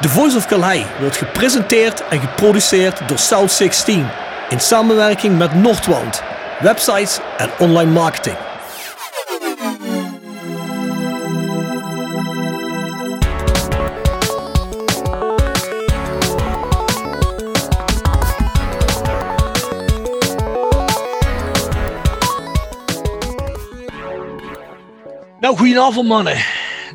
The Voice of Calais wordt gepresenteerd en geproduceerd door South 16 in samenwerking met Noordwand, websites en online marketing. Nou, goedenavond mannen.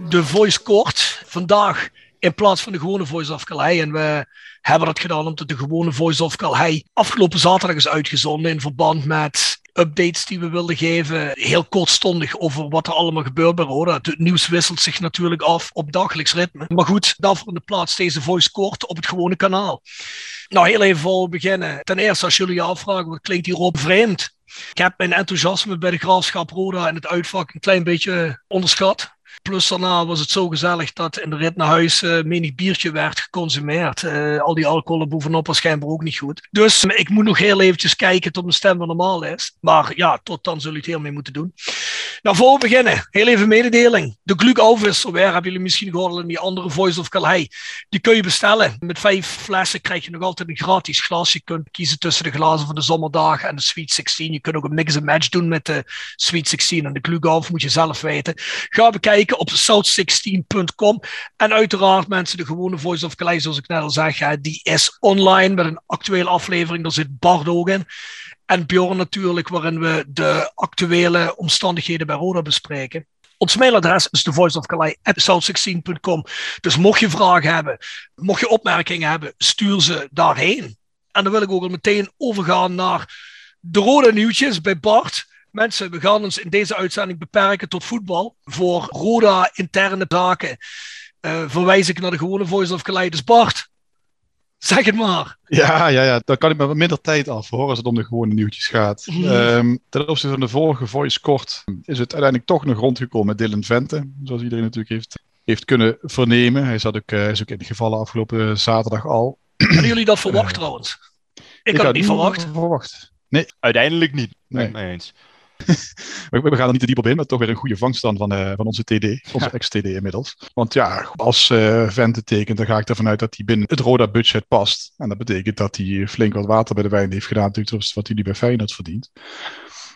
De Voice kort. Vandaag in plaats van de gewone Voice of Calais. En we hebben dat gedaan omdat de gewone Voice of Calais afgelopen zaterdag is uitgezonden in verband met updates die we wilden geven. Heel kortstondig over wat er allemaal gebeurt bij Roda. Het nieuws wisselt zich natuurlijk af op dagelijks ritme. Maar goed, daarvoor in de plaats deze Voice kort op het gewone kanaal. Nou, heel even voor beginnen. Ten eerste, als jullie je afvragen, wat klinkt hierop vreemd? Ik heb mijn enthousiasme bij de graafschap Roda in het uitvak een klein beetje onderschat. Plus daarna was het zo gezellig dat in de rit naar huis uh, menig biertje werd geconsumeerd. Uh, al die alcohol bovenop was schijnbaar ook niet goed. Dus ik moet nog heel eventjes kijken tot mijn stem weer normaal is. Maar ja, tot dan zullen het heel mee moeten doen. Nou, voor we beginnen, heel even mededeling. De Gluk Alvisselware hebben jullie misschien gehoord in die andere Voice of Calais. Die kun je bestellen. Met vijf flessen krijg je nog altijd een gratis glas. Je kunt kiezen tussen de glazen van de zomerdagen en de Sweet 16. Je kunt ook een mix and match doen met de Sweet 16 en de Gluk Alf, moet je zelf weten. Ga bekijken op south16.com. En uiteraard mensen, de gewone Voice of Calais, zoals ik net al zeg, die is online met een actuele aflevering. Daar zit Bart ook in. En Bjorn natuurlijk, waarin we de actuele omstandigheden bij Roda bespreken. Ons mailadres is thevoiceofcalais.south16.com. Dus mocht je vragen hebben, mocht je opmerkingen hebben, stuur ze daarheen. En dan wil ik ook al meteen overgaan naar de rode nieuwtjes bij Bart. Mensen, we gaan ons in deze uitzending beperken tot voetbal. Voor Roda interne zaken uh, verwijs ik naar de gewone Voice of Calais. Dus Bart, zeg het maar. Ja, ja, ja, dan kan ik met wat minder tijd af hoor, als het om de gewone nieuwtjes gaat. Mm. Um, ten opzichte van de vorige Voice kort is het uiteindelijk toch nog rondgekomen met Dylan Vente. Zoals iedereen natuurlijk heeft, heeft kunnen vernemen. Hij zat ook, uh, is ook in de gevallen afgelopen zaterdag al. Hadden jullie dat verwacht uh, trouwens? Ik, ik had het niet verwacht. verwacht. Nee. Uiteindelijk niet. Nee. mee eens. we, we, gaan er niet te diep op in, maar toch weer een goede vangst dan van, uh, van onze TD, onze ja. ex-TD inmiddels. Want ja, als uh, Vente tekent, dan ga ik ervan uit dat hij binnen het Roda-budget past. En dat betekent dat hij flink wat water bij de wijn heeft gedaan, natuurlijk, wat hij nu bij Feyenoord verdient.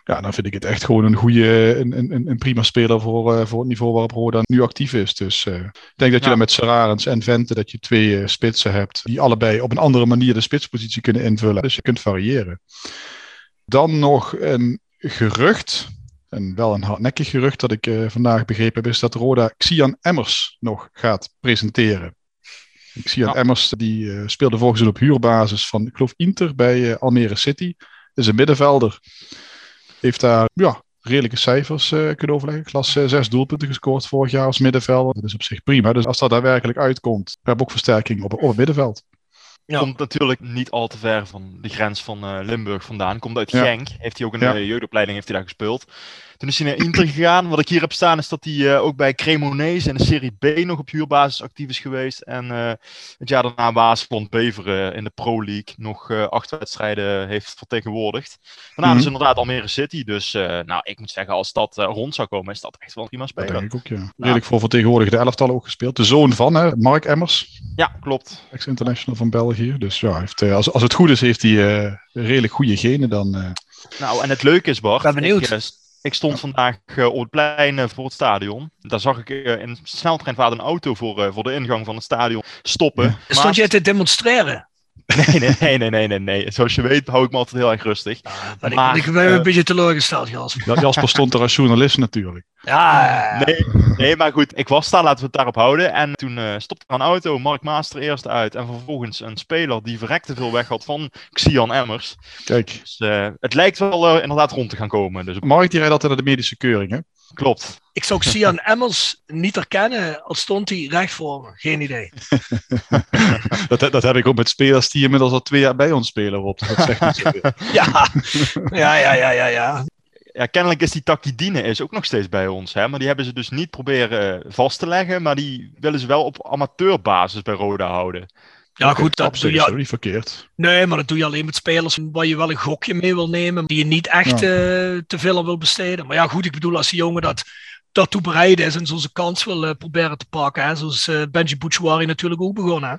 Ja, dan vind ik het echt gewoon een goede, een, een, een prima speler voor, uh, voor het niveau waarop Roda nu actief is. Dus ik denk dat je ja. dan met Serarens en Vente, dat je twee spitsen hebt, die allebei op een andere manier de spitspositie kunnen invullen. Dus je kunt variëren. Dan nog een gerucht, en wel een hardnekkig gerucht dat ik uh, vandaag begrepen heb, is dat Roda Xian Emmers nog gaat presenteren. Xian ja. Emmers die uh, speelde volgens op huurbasis van, ik geloof, Inter bij uh, Almere City. Is een middenvelder. Heeft daar ja, redelijke cijfers kunnen overleggen. Klas zes doelpunten gescoord vorig jaar als middenvelder. Dat is op zich prima. Dus als dat daadwerkelijk uitkomt, we hebben ook versterking op, op het middenveld. Ja. Komt natuurlijk niet al te ver van de grens van uh, Limburg vandaan. Komt uit Genk. Heeft hij ook een ja. uh, jeugdopleiding heeft hij daar gespeeld. Toen is hij naar Inter gegaan. Wat ik hier heb staan is dat hij uh, ook bij Cremonese en de Serie B nog op huurbasis actief is geweest. En het jaar daarna Waasland Beveren in de Pro League nog acht wedstrijden heeft vertegenwoordigd. Daarna mm -hmm. is inderdaad Almere City. Dus nou, ik moet zeggen, als dat rond zou komen, is dat echt wel prima speler. Dat denk ik ook, ja. Redelijk voor vertegenwoordigde elftallen ook gespeeld. De zoon van, hè, Mark Emmers. Ja, klopt. Ex-international van België. Dus ja, heeft, als, als het goed is, heeft hij uh, redelijk goede genen dan. Uh... Nou, en het leuke is, Bart. Ben benieuwd. Ik, ik stond vandaag uh, op het plein voor het stadion. Daar zag ik in sneltreinvaart een auto voor, voor de ingang van het stadion stoppen. Ja. Maar... Stond jij te demonstreren? Nee, nee, nee, nee, nee, nee, nee. Zoals je weet hou ik me altijd heel erg rustig. Ja, maar, maar ik, ik ben uh, een beetje teleurgesteld, Jasper. Jasper stond er als journalist natuurlijk. Ja, nee, nee, maar goed. Ik was daar, laten we het daarop houden. En toen uh, stopte er een auto, Mark Maaster eerst uit. En vervolgens een speler die verrekte veel weg had van Xian Emmers. Kijk. Dus uh, het lijkt wel inderdaad rond te gaan komen. Dus... Mark die rijdt altijd naar de medische keuring, hè? Klopt. Ik zou Xian Emmers niet herkennen, al stond hij recht voor me. Geen idee. dat, dat heb ik ook met spelers die inmiddels al twee jaar bij ons spelen, Rob. Dat zegt niet zoveel. ja. ja, ja, ja, ja, ja. Ja, kennelijk is die Takidine is ook nog steeds bij ons. Hè? Maar die hebben ze dus niet proberen vast te leggen. Maar die willen ze wel op amateurbasis bij Roda houden. Ja, goed, dat Absoluut, doe je... niet verkeerd. Nee, maar dat doe je alleen met spelers waar je wel een gokje mee wil nemen, die je niet echt ja. uh, te veel aan wil besteden. Maar ja, goed, ik bedoel, als die jongen dat daartoe bereid is en zo zijn kans wil proberen te pakken. Hè? Zoals Benji Bouchouari natuurlijk ook begonnen. Hè?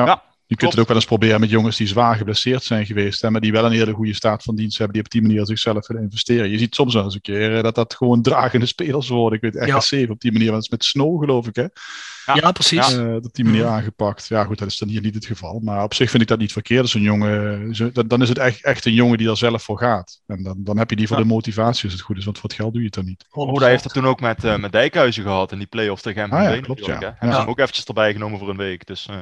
Ja. ja. Je kunt het ook wel eens proberen met jongens die zwaar geblesseerd zijn geweest, hè, maar die wel een hele goede staat van dienst hebben, die op die manier zichzelf willen investeren. Je ziet soms wel eens een keer dat dat gewoon dragende spelers worden. Ik weet RKC ja. op die manier, want het is met Snow geloof ik hè. Ja, precies. Uh, op die manier aangepakt. Ja, goed, dat is dan hier niet het geval. Maar op zich vind ik dat niet verkeerd. Als een jongen, dan is het echt, echt een jongen die er zelf voor gaat. En dan, dan heb je die voor de motivatie als het goed is, want voor het geld doe je het dan niet. Roda heeft het toen ook met, uh, met Dijkhuizen gehad in die play-off tegen MVV. Ah, ja, klopt, ja. Hebben ze hem ook eventjes erbij genomen voor een week. Dus, uh...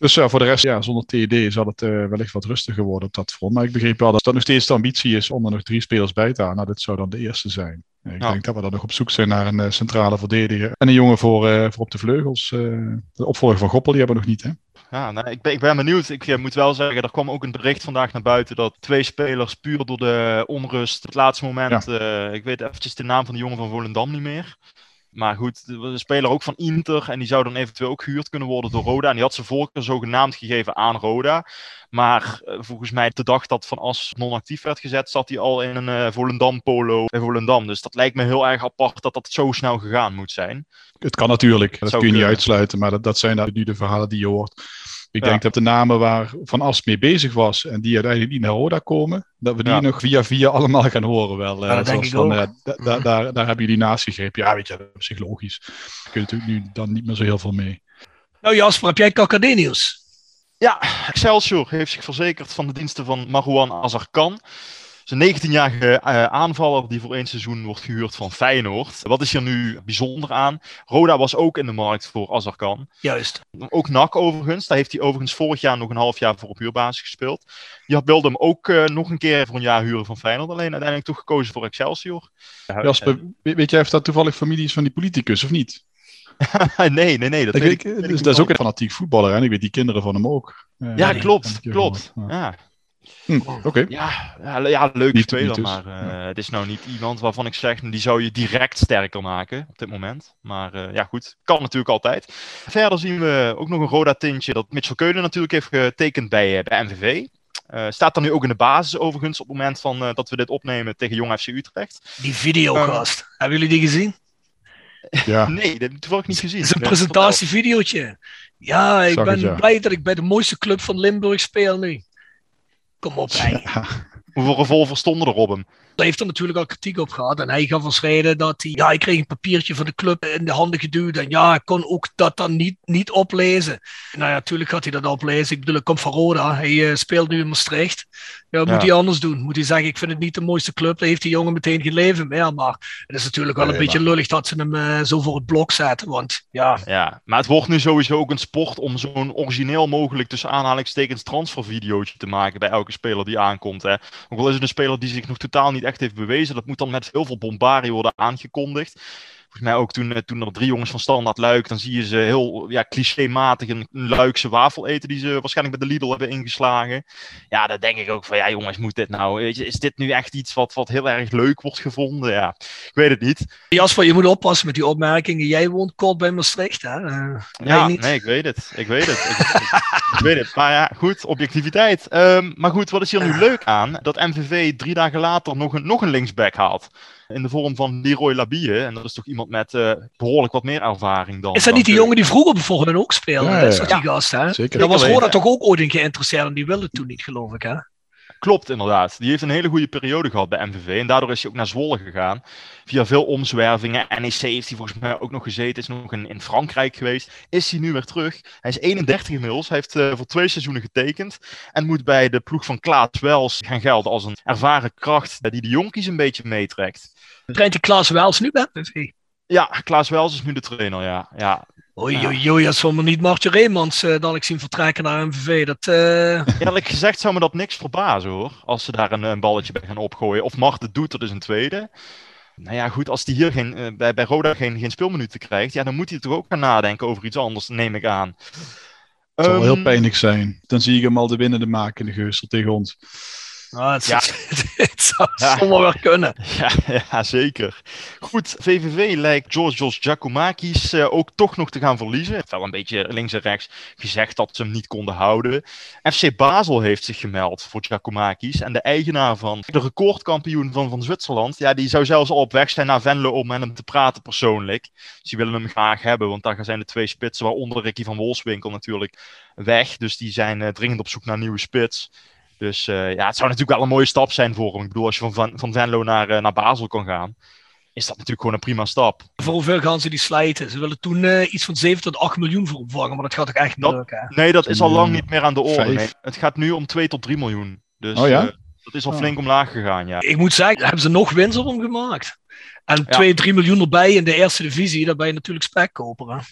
Dus ja, voor de rest, ja, zonder TED zal het uh, wellicht wat rustiger worden op dat front. Maar ik begreep wel dat dat nog steeds de ambitie is om er nog drie spelers bij te halen. Nou, dit zou dan de eerste zijn. Ik denk dat we dan nog op zoek zijn naar een uh, centrale verdediger. En een jongen voor, uh, voor op de vleugels. de opvolger van Goppel, die hebben we nog niet, hè? Ja, nou, ik, ben, ik ben benieuwd. Ik moet wel zeggen, er kwam ook een bericht vandaag naar buiten dat twee spelers puur door de onrust het laatste moment, ja. ik weet eventjes de naam van de jongen van Volendam niet meer. Maar goed, de speler ook van Inter. En die zou dan eventueel ook gehuurd kunnen worden door Roda. En die had zijn voorkeur zogenaamd gegeven aan Roda. Maar uh, volgens mij, de dag dat Van As non-actief werd gezet, zat hij al in een uh, Volendam-polo bij Volendam. Dus dat lijkt me heel erg apart dat dat zo snel gegaan moet zijn. Het kan natuurlijk, dat, kun je niet uitsluiten. Maar dat, dat zijn nu de verhalen die je hoort. Ik denk dat de namen waar Van As mee bezig was en die uiteindelijk niet naar Roda komen, dat we die nog via via allemaal gaan horen wel. Ja, uh, van, uh, daar, daar heb je die naast gegrepen. Ja, weet je, dat is psychologisch. Daar kun je natuurlijk nu dan niet meer zo heel veel mee. Nou Jasper, heb jij KKD-nieuws? Ja, Excelsior heeft zich verzekerd van de diensten van Marouan Azarkan een 19-jarige uh, aanvaller die voor één seizoen wordt gehuurd van Feyenoord. Wat is hier nu bijzonder aan? Roda was ook in de markt voor Azarkan. Juist. Ook NAC overigens. Daar heeft hij overigens vorig jaar nog een half jaar voor op huurbasis gespeeld. Die had wilde hem ook uh, nog een keer voor een jaar huren van Feyenoord. Alleen uiteindelijk toch gekozen voor Excelsior. Jasper, weet jij of dat toevallig familie is van die politicus of niet? nee, nee, nee. Dat, dat, weet ik, dus dat is ook een fanatiek voetballer. En ik weet die kinderen van hem ook. Ja, klopt. Klopt. Ja. Hm, Oké. Ja, ja, ja, leuke speler, dus. maar uh, het is nou niet iemand waarvan ik zeg, die zou je direct sterker maken op dit moment. Maar uh, ja, goed, kan natuurlijk altijd. Verder zien we ook nog een roda tintje dat Mitchell Keulen natuurlijk heeft getekend bij, uh, bij MVV. staat dan nu ook in de basis overigens op het moment van, dat we dit opnemen tegen Jong FC Utrecht. Die videocast, hebben jullie die gezien? Ja. nee, dat heb ik toevallig niet gezien. Het is een presentatievideootje. Ja, ik ben blij dat ik bij de mooiste club van Limburg speel nu. Kom op, hè. Hoeveel revolvers stonden er op hem? Daar heeft er natuurlijk al kritiek op gehad. En hij gaf reden dat hij, ja, ik kreeg een papiertje van de club in de handen geduwd. En ja, ik kon ook dat dan niet, niet oplezen. Nou ja, natuurlijk gaat hij dat oplezen. Ik bedoel, ik kom van Roda. Hij uh, speelt nu in Maastricht. Ja, wat moet hij anders doen? Moet hij zeggen, ik vind het niet de mooiste club. Dan heeft die jongen meteen geen leven meer. Maar het is natuurlijk wel een beetje maar... lullig dat ze hem uh, zo voor het blok zetten. Want ja. Ja, maar het wordt nu sowieso ook een sport om zo'n origineel mogelijk tussen aanhalingstekens transfervideootje te maken bij elke speler die aankomt. Hè. Ook al is het een speler die zich nog totaal niet echt heeft bewezen. Dat moet dan met heel veel bombardie worden aangekondigd volgens mij ook toen, eh, toen er drie jongens van Standaard Luik, dan zie je ze heel ja, clichématig een, een Luikse wafel eten die ze waarschijnlijk bij de Lidl hebben ingeslagen. Ja, dan denk ik ook van, ja jongens, moet dit nou, weet je, is dit nu echt iets wat, wat heel erg leuk wordt gevonden? Ja, ik weet het niet. Jasper, je moet oppassen met die opmerkingen. Jij woont kort bij Maastricht, hè? Uh, ja, nee, ik weet het. Ik weet het. ik, ik, weet het. Maar ja, goed, objectiviteit. Um, maar goed, wat is hier nu leuk aan? Dat MVV drie dagen later nog een, nog een linksback haalt in de vorm van Leroy Labie. En dat is toch iemand met uh, behoorlijk wat meer ervaring dan. Is dat niet die jongen die vroeger bijvoorbeeld ook speelde? Ja, dat is toch die gast, hè? Zeker. Daar was Roda toch ook ooit in geïnteresseerd en die wilde toen niet, geloof ik, hè? Klopt, inderdaad. Die heeft een hele goede periode gehad bij MVV. En daardoor is hij ook naar Zwolle gegaan. Via veel omzwervingen. NEC heeft hij volgens mij ook nog gezeten. Is nog in, in Frankrijk geweest. Is hij nu weer terug. Hij is 31 inmiddels. Hij heeft uh, voor twee seizoenen getekend. En moet bij de ploeg van Klaas Wels gaan gelden als een ervaren kracht die de jonkies een beetje meetrekt. Traint die Klaas Wels nu bij MVV? Ja, Klaas Wels is nu de trainer, ja. ja. Oei, oei, oei, als we me niet Martje Reemans uh, dan ik zien vertrekken naar MVV. Dat, uh... Eerlijk gezegd zou me dat niks verbazen hoor. Als ze daar een, een balletje bij gaan opgooien. Of Mart het doet, dat is een tweede. Nou ja, goed, als die hier geen, uh, bij, bij Roda geen, geen speelminuten krijgt, ja, dan moet hij toch ook gaan nadenken over iets anders, neem ik aan. Het zal um, heel ehm, pijnlijk zijn. Dan zie ik hem al de winnende maken in de geustel tegen ons. Nou, het, ja. het, zou ja. zomaar wel kunnen. Ja, ja, zeker. Goed, VVV lijkt Georgios Giacomakis uh, ook toch nog te gaan verliezen. Het wel een beetje links en rechts gezegd dat ze hem niet konden houden. FC Basel heeft zich gemeld voor Giacomakis. En de eigenaar van de recordkampioen van, van Zwitserland, ja, die zou zelfs al op weg zijn naar Venlo om met hem te praten persoonlijk. Dus die willen hem graag hebben, want daar zijn de twee spitsen, waaronder Ricky van Wolfswinkel natuurlijk, weg. Dus die zijn uh, dringend op zoek naar een nieuwe spits. Dus uh, ja, het zou natuurlijk wel een mooie stap zijn voor hem. Ik bedoel, als je van, van Venlo naar, uh, naar Basel kan gaan, is dat natuurlijk gewoon een prima stap. Voor hoeveel gaan ze die slijten? Ze willen toen uh, iets van 7 tot 8 miljoen voor opvangen, maar dat gaat toch echt niet lukken? Nee, dat is al lang niet meer aan de orde. Nee. Het gaat nu om 2 tot 3 miljoen. Dus oh, ja? dat is al oh. flink omlaag gegaan, ja. Ik moet zeggen, hebben ze nog winst op hem gemaakt. En 2, ja. 3 miljoen erbij in de eerste divisie, dan ben je natuurlijk spekkoper.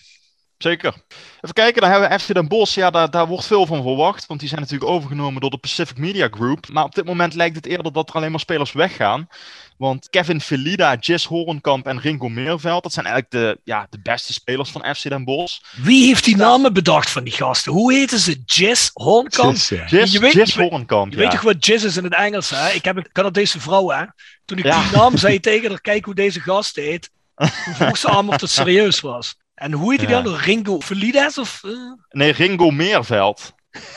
Zeker. Even kijken, dan hebben we FC Den Bosch. Ja, daar, daar wordt veel van verwacht. Want die zijn natuurlijk overgenomen door de Pacific Media Group. Maar op dit moment lijkt het eerder dat er alleen maar spelers weggaan. Want Kevin Felida, Jess Horenkamp en Ringo Meerveld, dat zijn eigenlijk de, ja, de beste spelers van FC Den Bosch. Wie heeft die namen bedacht van die gasten? Hoe heten ze? Jess Horenkamp? Jess, ja. Jess, je weet, Jess Horenkamp, Je weet toch wat Jess is in het Engels, hè? Ik heb een Canadese vrouw, hè? Toen ik ja. die naam zei tegen haar, kijk hoe deze gast heet. vroeg ze aan of het serieus was. En hoe heet die ja. dan? Ringo Velides? Of, uh... Nee, Ringo Meerveld.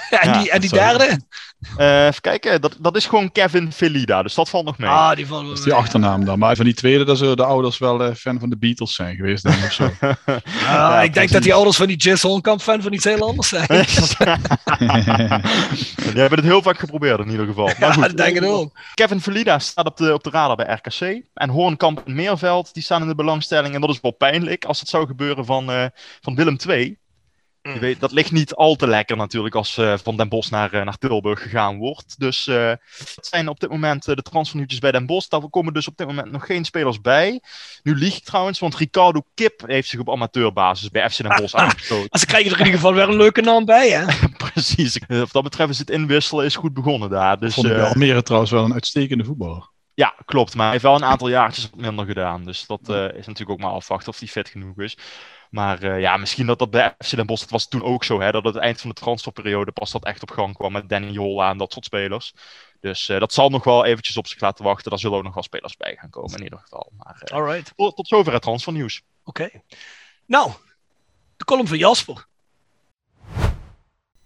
En, ja, die, en die derde? Uh, even kijken, dat, dat is gewoon Kevin Felida, dus dat valt nog mee. Ah, die valt dat is die achternaam dan. Maar van die tweede, dat zullen de ouders wel uh, fan van de Beatles zijn geweest, denk ik. Of zo. uh, ja, ik denk dat die ouders van die Jess Holkamp fan van iets heel anders zijn. die hebben het heel vaak geprobeerd in ieder geval. Maar goed, ja, dat denk ik ook. Kevin Felida staat op de, op de radar bij RKC. En Hoornkamp en Meerveld, die staan in de belangstelling. En dat is wel pijnlijk als het zou gebeuren van, van Willem II. Je mm. weet, dat ligt niet al te lekker natuurlijk als uh, Van Den Bos naar, uh, naar Tilburg gegaan wordt. Dus uh, dat zijn op dit moment de transfernieuwtjes bij Den Bos. Daar komen dus op dit moment nog geen spelers bij. Nu lieg ik trouwens, want Ricardo Kip heeft zich op amateurbasis bij FC Den Bos aangesloten. Ze krijgen er in ieder geval weer een leuke naam bij, hè? Precies. Wat dat betreft is het inwisselen is goed begonnen daar. Dus, Vond ik Almere trouwens wel een uitstekende voetballer. Ja, klopt. Maar hij heeft wel een aantal jaartjes minder gedaan. Dus dat is natuurlijk ook maar afwachten of hij fit genoeg is. Maar uh, ja, misschien dat dat bij FC Den Bosch, dat was toen ook zo, hè, dat het eind van de transferperiode pas dat echt op gang kwam met Danny Jola en dat soort spelers. Dus uh, dat zal nog wel eventjes op zich laten wachten. Daar zullen ook nog wel spelers bij gaan komen in ieder geval. Maar uh, Alright. Tot, tot zover het transfernieuws. Oké. Okay. Nou, de column van Jasper.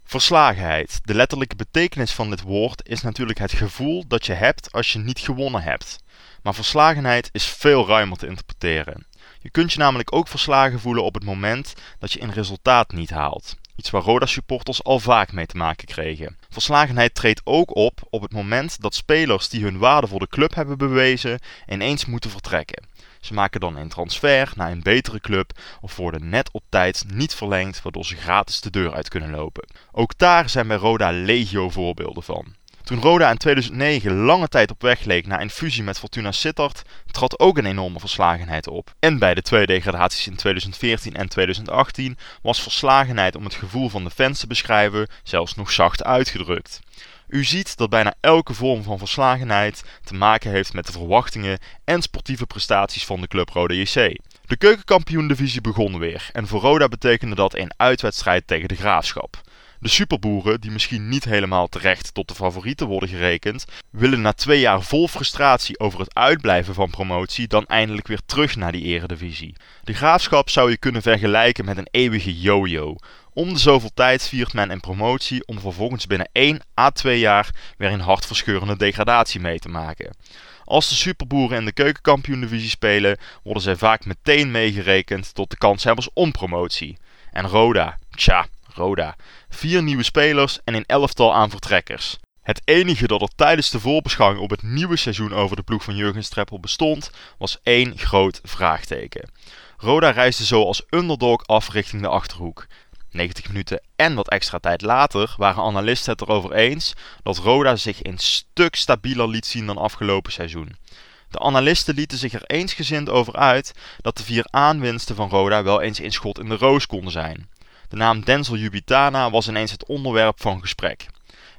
Verslagenheid. De letterlijke betekenis van dit woord is natuurlijk het gevoel dat je hebt als je niet gewonnen hebt. Maar verslagenheid is veel ruimer te interpreteren. Je kunt je namelijk ook verslagen voelen op het moment dat je een resultaat niet haalt. Iets waar Roda supporters al vaak mee te maken kregen. Verslagenheid treedt ook op op het moment dat spelers die hun waarde voor de club hebben bewezen ineens moeten vertrekken. Ze maken dan een transfer naar een betere club of worden net op tijd niet verlengd waardoor ze gratis de deur uit kunnen lopen. Ook daar zijn bij Roda legio voorbeelden van. Toen Roda in 2009 lange tijd op weg leek naar een fusie met Fortuna Sittard, trad ook een enorme verslagenheid op. En bij de twee degradaties in 2014 en 2018 was verslagenheid om het gevoel van de fans te beschrijven zelfs nog zacht uitgedrukt. U ziet dat bijna elke vorm van verslagenheid te maken heeft met de verwachtingen en sportieve prestaties van de club Roda JC. De keukenkampioen-divisie begon weer en voor Roda betekende dat een uitwedstrijd tegen de Graafschap. De superboeren, die misschien niet helemaal terecht tot de favorieten worden gerekend, willen na twee jaar vol frustratie over het uitblijven van promotie dan eindelijk weer terug naar die eredivisie. De graafschap zou je kunnen vergelijken met een eeuwige yo-yo. Om de zoveel tijd viert men een promotie om vervolgens binnen 1 à 2 jaar weer een hartverscheurende degradatie mee te maken. Als de superboeren in de keukenkampioen-divisie spelen, worden zij vaak meteen meegerekend tot de kanshebbers om promotie. En Roda, tja, Roda. Vier nieuwe spelers en een elftal aan vertrekkers. Het enige dat er tijdens de voorbeschouwing op het nieuwe seizoen over de ploeg van Jurgen Streppel bestond, was één groot vraagteken. Roda reisde zo als underdog af richting de Achterhoek. 90 minuten en wat extra tijd later waren analisten het erover eens dat Roda zich een stuk stabieler liet zien dan afgelopen seizoen. De analisten lieten zich er eensgezind over uit dat de vier aanwinsten van Roda wel eens een schot in de roos konden zijn. De naam Denzel Jubitana was ineens het onderwerp van gesprek.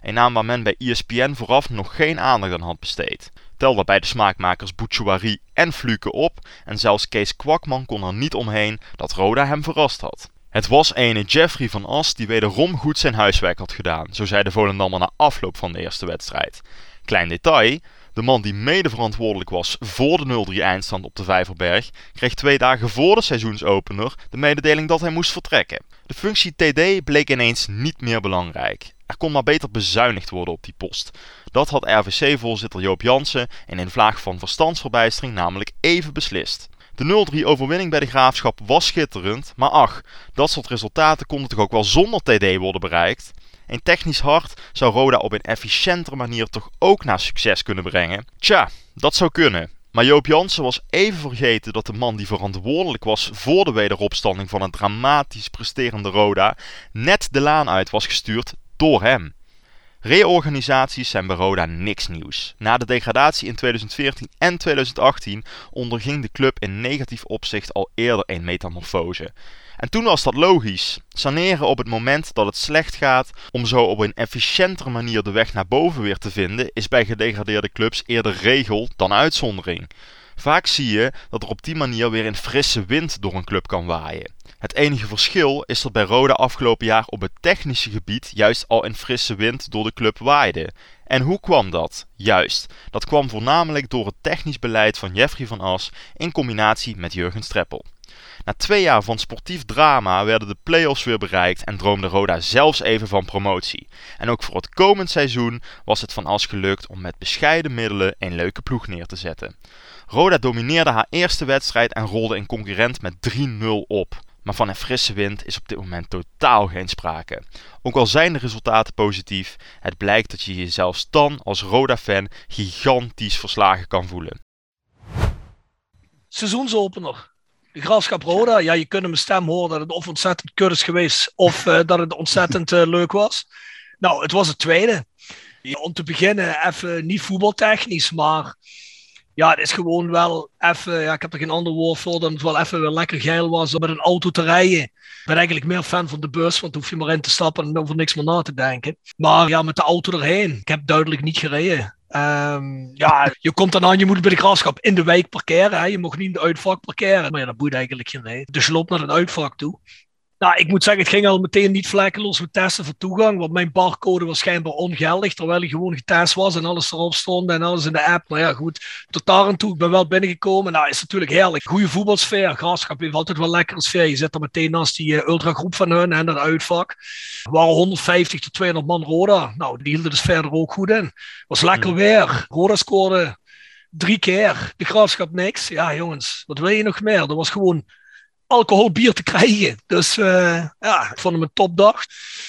Een naam waar men bij ESPN vooraf nog geen aandacht aan had besteed. Tel daarbij de smaakmakers Bouchouari en Fluke op en zelfs Kees Kwakman kon er niet omheen dat Roda hem verrast had. Het was ene Jeffrey van As die wederom goed zijn huiswerk had gedaan, zo zei de Volendammer na afloop van de eerste wedstrijd. Klein detail, de man die mede verantwoordelijk was voor de 0-3 eindstand op de Vijverberg, kreeg twee dagen voor de seizoensopener de mededeling dat hij moest vertrekken. De functie TD bleek ineens niet meer belangrijk. Er kon maar beter bezuinigd worden op die post. Dat had RVC-voorzitter Joop Jansen in een vlaag van verstandsverbijstering namelijk even beslist. De 0-3 overwinning bij de Graafschap was schitterend, maar ach, dat soort resultaten konden toch ook wel zonder TD worden bereikt? Een technisch hart zou Roda op een efficiëntere manier toch ook naar succes kunnen brengen? Tja, dat zou kunnen. Maar Joop Jansen was even vergeten dat de man die verantwoordelijk was voor de wederopstanding van een dramatisch presterende Roda net de laan uit was gestuurd door hem. Reorganisaties zijn bij Roda niks nieuws. Na de degradatie in 2014 en 2018 onderging de club in negatief opzicht al eerder een metamorfose. En toen was dat logisch. Saneren op het moment dat het slecht gaat, om zo op een efficiëntere manier de weg naar boven weer te vinden, is bij gedegradeerde clubs eerder regel dan uitzondering. Vaak zie je dat er op die manier weer een frisse wind door een club kan waaien. Het enige verschil is dat bij Roda afgelopen jaar op het technische gebied juist al een frisse wind door de club waaide. En hoe kwam dat? Juist, dat kwam voornamelijk door het technisch beleid van Jeffrey van As in combinatie met Jurgen Streppel. Na twee jaar van sportief drama werden de play-offs weer bereikt en droomde Roda zelfs even van promotie. En ook voor het komend seizoen was het van As gelukt om met bescheiden middelen een leuke ploeg neer te zetten. Roda domineerde haar eerste wedstrijd en rolde een concurrent met 3-0 op. Maar van een frisse wind is op dit moment totaal geen sprake. Ook al zijn de resultaten positief, het blijkt dat je je zelfs dan als Roda-fan gigantisch verslagen kan voelen. Seizoensopener. Graafschap Roda, ja, je kunt mijn stem horen dat het of ontzettend kut is geweest of uh, dat het ontzettend uh, leuk was. Nou, het was het tweede. Om te beginnen, even niet voetbaltechnisch, maar ja, het is gewoon wel even, ja, ik heb er geen ander woord voor, dan het wel even weer lekker geil was om met een auto te rijden. Ik ben eigenlijk meer fan van de bus, want dan hoef je maar in te stappen en over niks meer na te denken. Maar ja, met de auto erheen, ik heb duidelijk niet gereden. Um, ja, je komt dan aan, je moet bij de graafschap in de wijk parkeren. Hè. Je mag niet in de uitvak parkeren. Maar ja, dat boeit eigenlijk geen reden. Dus je loopt naar het uitvak toe. Nou, ik moet zeggen, het ging al meteen niet vlekkeloos met testen voor toegang. Want mijn barcode was schijnbaar ongeldig. Terwijl hij gewoon getest was en alles erop stond en alles in de app. Maar ja, goed. Tot daar en toe, ik ben wel binnengekomen. Nou, is natuurlijk heerlijk. Goede voetbalsfeer. Graafschap heeft altijd wel lekkere sfeer. Je zit er meteen naast die uh, ultragroep van hun en dat uitvak. Er waren 150 tot 200 man Roda. Nou, die hielden dus verder ook goed in. Was lekker mm. weer. Roda scoorde drie keer. De Graafschap niks. Ja, jongens, wat wil je nog meer? Dat was gewoon alcoholbier te krijgen. Dus uh, ja, ik vond hem een topdag.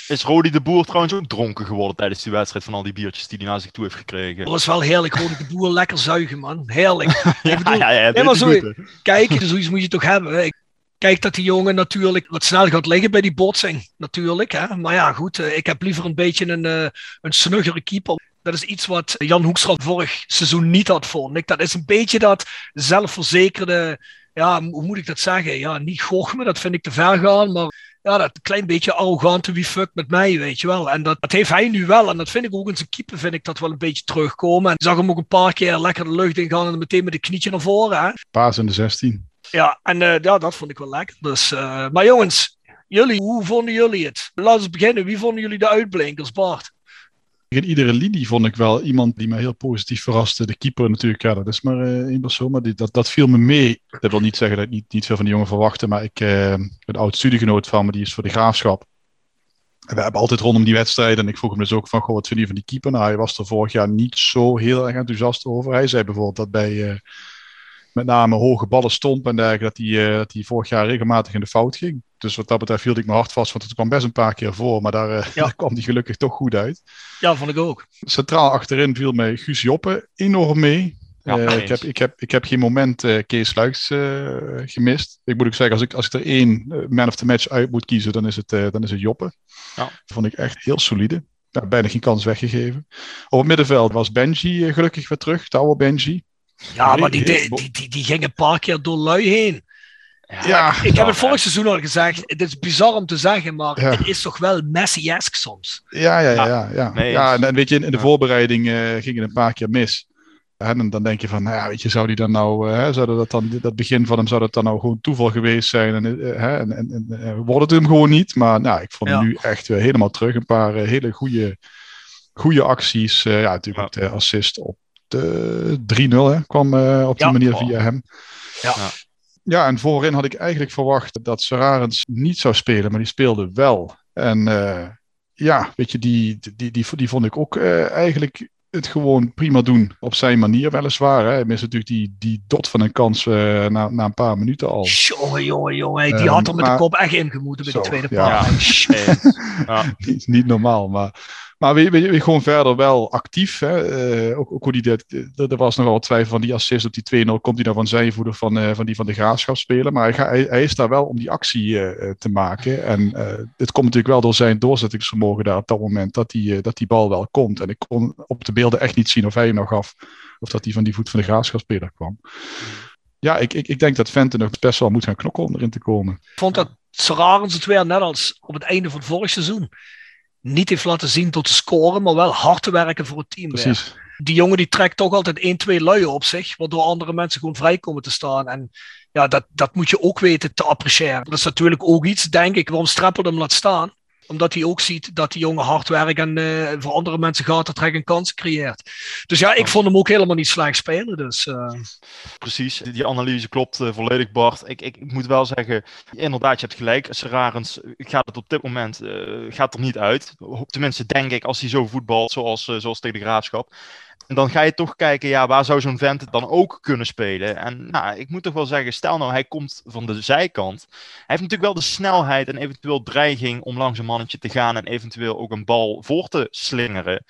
Is Rodi de Boer trouwens ook dronken geworden tijdens die wedstrijd van al die biertjes die hij naar zich toe heeft gekregen? Dat was wel heerlijk, Rodi de Boer lekker zuigen, man. Heerlijk. ja, ik bedoel, ja, ja, ja, zo, kijk, zoiets moet je toch hebben. Kijk dat die jongen natuurlijk wat snel gaat liggen bij die botsing, natuurlijk. Hè? Maar ja, goed, eh, ik heb liever een beetje een, uh, een snuggere keeper. Dat is iets wat Jan Hoekstra vorig seizoen niet had, vond ik. Dat is een beetje dat zelfverzekerde ja, hoe moet ik dat zeggen? Ja, niet gochme, dat vind ik te ver gaan, maar ja, dat klein beetje arrogante wie fuck met mij, weet je wel. En dat, dat heeft hij nu wel. En dat vind ik ook in zijn keeper, vind ik dat wel een beetje terugkomen. En ik zag hem ook een paar keer lekker de lucht in gaan en meteen met de knietje naar voren. Hè. Paas in de 16. Ja, en uh, ja, dat vond ik wel lekker. Dus, uh, maar jongens, jullie, hoe vonden jullie het? Laten we beginnen. Wie vonden jullie de uitblinkers, Bart? In iedere linie vond ik wel iemand die mij heel positief verraste. De keeper natuurlijk, ja, dat is maar uh, één persoon, maar die, dat, dat viel me mee. Dat wil niet zeggen dat ik niet, niet veel van die jongen verwachtte, maar ik uh, een oud studiegenoot van me, die is voor de graafschap. En we hebben altijd rondom die wedstrijden, en ik vroeg hem dus ook van, goh, wat vind je van die keeper? Nou, hij was er vorig jaar niet zo heel erg enthousiast over. Hij zei bijvoorbeeld dat bij uh, met name hoge ballen stond en dergelijke, dat hij, dat hij vorig jaar regelmatig in de fout ging. Dus wat dat betreft hield ik me hard vast, want het kwam best een paar keer voor. Maar daar, uh, daar kwam die gelukkig toch goed uit. Ja, vond ik ook. Centraal achterin viel mij Guus Joppe enorm mee. Ja, uh, ik, heb, ik, heb, ik heb geen moment uh, Kees Luiks gemist. Ik moet ook zeggen, als ik, als ik er één man of the match uit moet kiezen, dan is het, dan is het Joppe. Ja. Dat vond ik echt heel solide. Ja, bijna geen kans weggegeven. Op het middenveld was Benji gelukkig weer terug, de oude Benji. Ja, maar die, die, die, die, ging een paar keer door lui heen. Ja, ik heb het vorig seizoen al gezegd. Het is bizar om te zeggen, maar het is toch wel Messi-esque soms. Ja, ja, ja. ja, ja. Nee, ja en, weet je, in, de voorbereiding uh, ging het een paar keer mis. En dan denk je van, nou ja, weet je, zou die dan nou, uh, zou dat dan, dat begin van hem, zou dat dan nou gewoon toeval geweest zijn? En, uh, en, en, en wordt het hem gewoon niet. Maar nou, ik vond hem nu echt helemaal terug. Een paar hele goede Goede acties. ja, natuurlijk de assist op de 3-0 kwam op die manier via hem. Ja. ja, en voorin had ik eigenlijk verwacht dat Serarens niet zou spelen, maar die speelde wel. En ja, weet je, die, die, die, die vond ik ook eigenlijk het gewoon prima doen. Op zijn manier weliswaar. Hè. Hij mist natuurlijk die, die dot van een kans uh, na, na een paar minuten al. Jongen, jongen, jongen. Die um, had er met maar, de kop echt ingemoeten bij de tweede ja. ja. niet, niet normaal, maar... Maar we, we, gewoon verder wel actief. Hè? Uh, ook, ook, hoe die dit, er was nogal twijfel van die assist op die 2-0. Komt hij nou van zijn voeder van, uh, van die van de graafschap spelen? Maar hij, hij, hij, is daar wel om die actie uh, te maken. En dit komt natuurlijk wel door zijn doorzettingsvermogen daar op dat moment. Dat die, dat die bal wel komt. En ik kon op de beelden echt niet zien of hij hem nog gaf. Of dat hij van die voet van de graafschapspeler kwam. Ja, ik, ik, ik denk dat Vente nog best wel moet gaan knokken om erin te komen. Ik vond dat Serarens het weer net als op het einde van het vorig seizoen niet heeft laten zien tot scoren, maar wel hard te werken voor het team. Precies. Die jongen die trekt toch altijd 1, 2 luien op zich, waardoor andere mensen gewoon vrij komen te staan. En ja, dat, dat moet je ook weten te appreciëren. Dat is natuurlijk ook iets, denk ik, waarom Streppel hem laat staan omdat hij ook ziet dat die jongen hard werkt en uh, voor andere mensen gaat trekken en kansen creëert. Dus ja, ik vond hem ook helemaal niet slecht spelen. Dus, uh... Precies, die analyse klopt uh, volledig, Bart. Ik, ik, ik, moet wel zeggen, inderdaad, je hebt gelijk. Serarens gaat het op dit moment gaat er niet uit. Tenminste, denk ik, als hij zo voetbalt zoals, zoals tegen de Graafschap. En dan ga je toch kijken, ja, waar zou zo'n vent dan ook kunnen spelen? En nou, ik moet toch wel zeggen, stel nou, hij komt van de zijkant. Hij heeft natuurlijk wel de snelheid en eventueel dreiging om langs een mannetje te gaan en eventueel ook een bal voor te slingeren.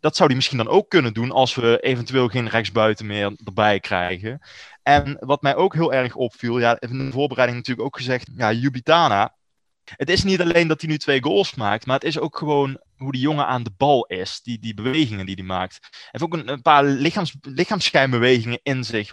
Dat zou hij misschien dan ook kunnen doen als we eventueel geen rechtsbuiten meer erbij krijgen. En wat mij ook heel erg opviel, ja, in de voorbereiding natuurlijk ook gezegd, ja, Jubitana. Het is niet alleen dat hij nu twee goals maakt, maar het is ook gewoon hoe die jongen aan de bal is. Die, die bewegingen die hij maakt. Hij heeft ook een, een paar lichaams, lichaamsschijnbewegingen in zich.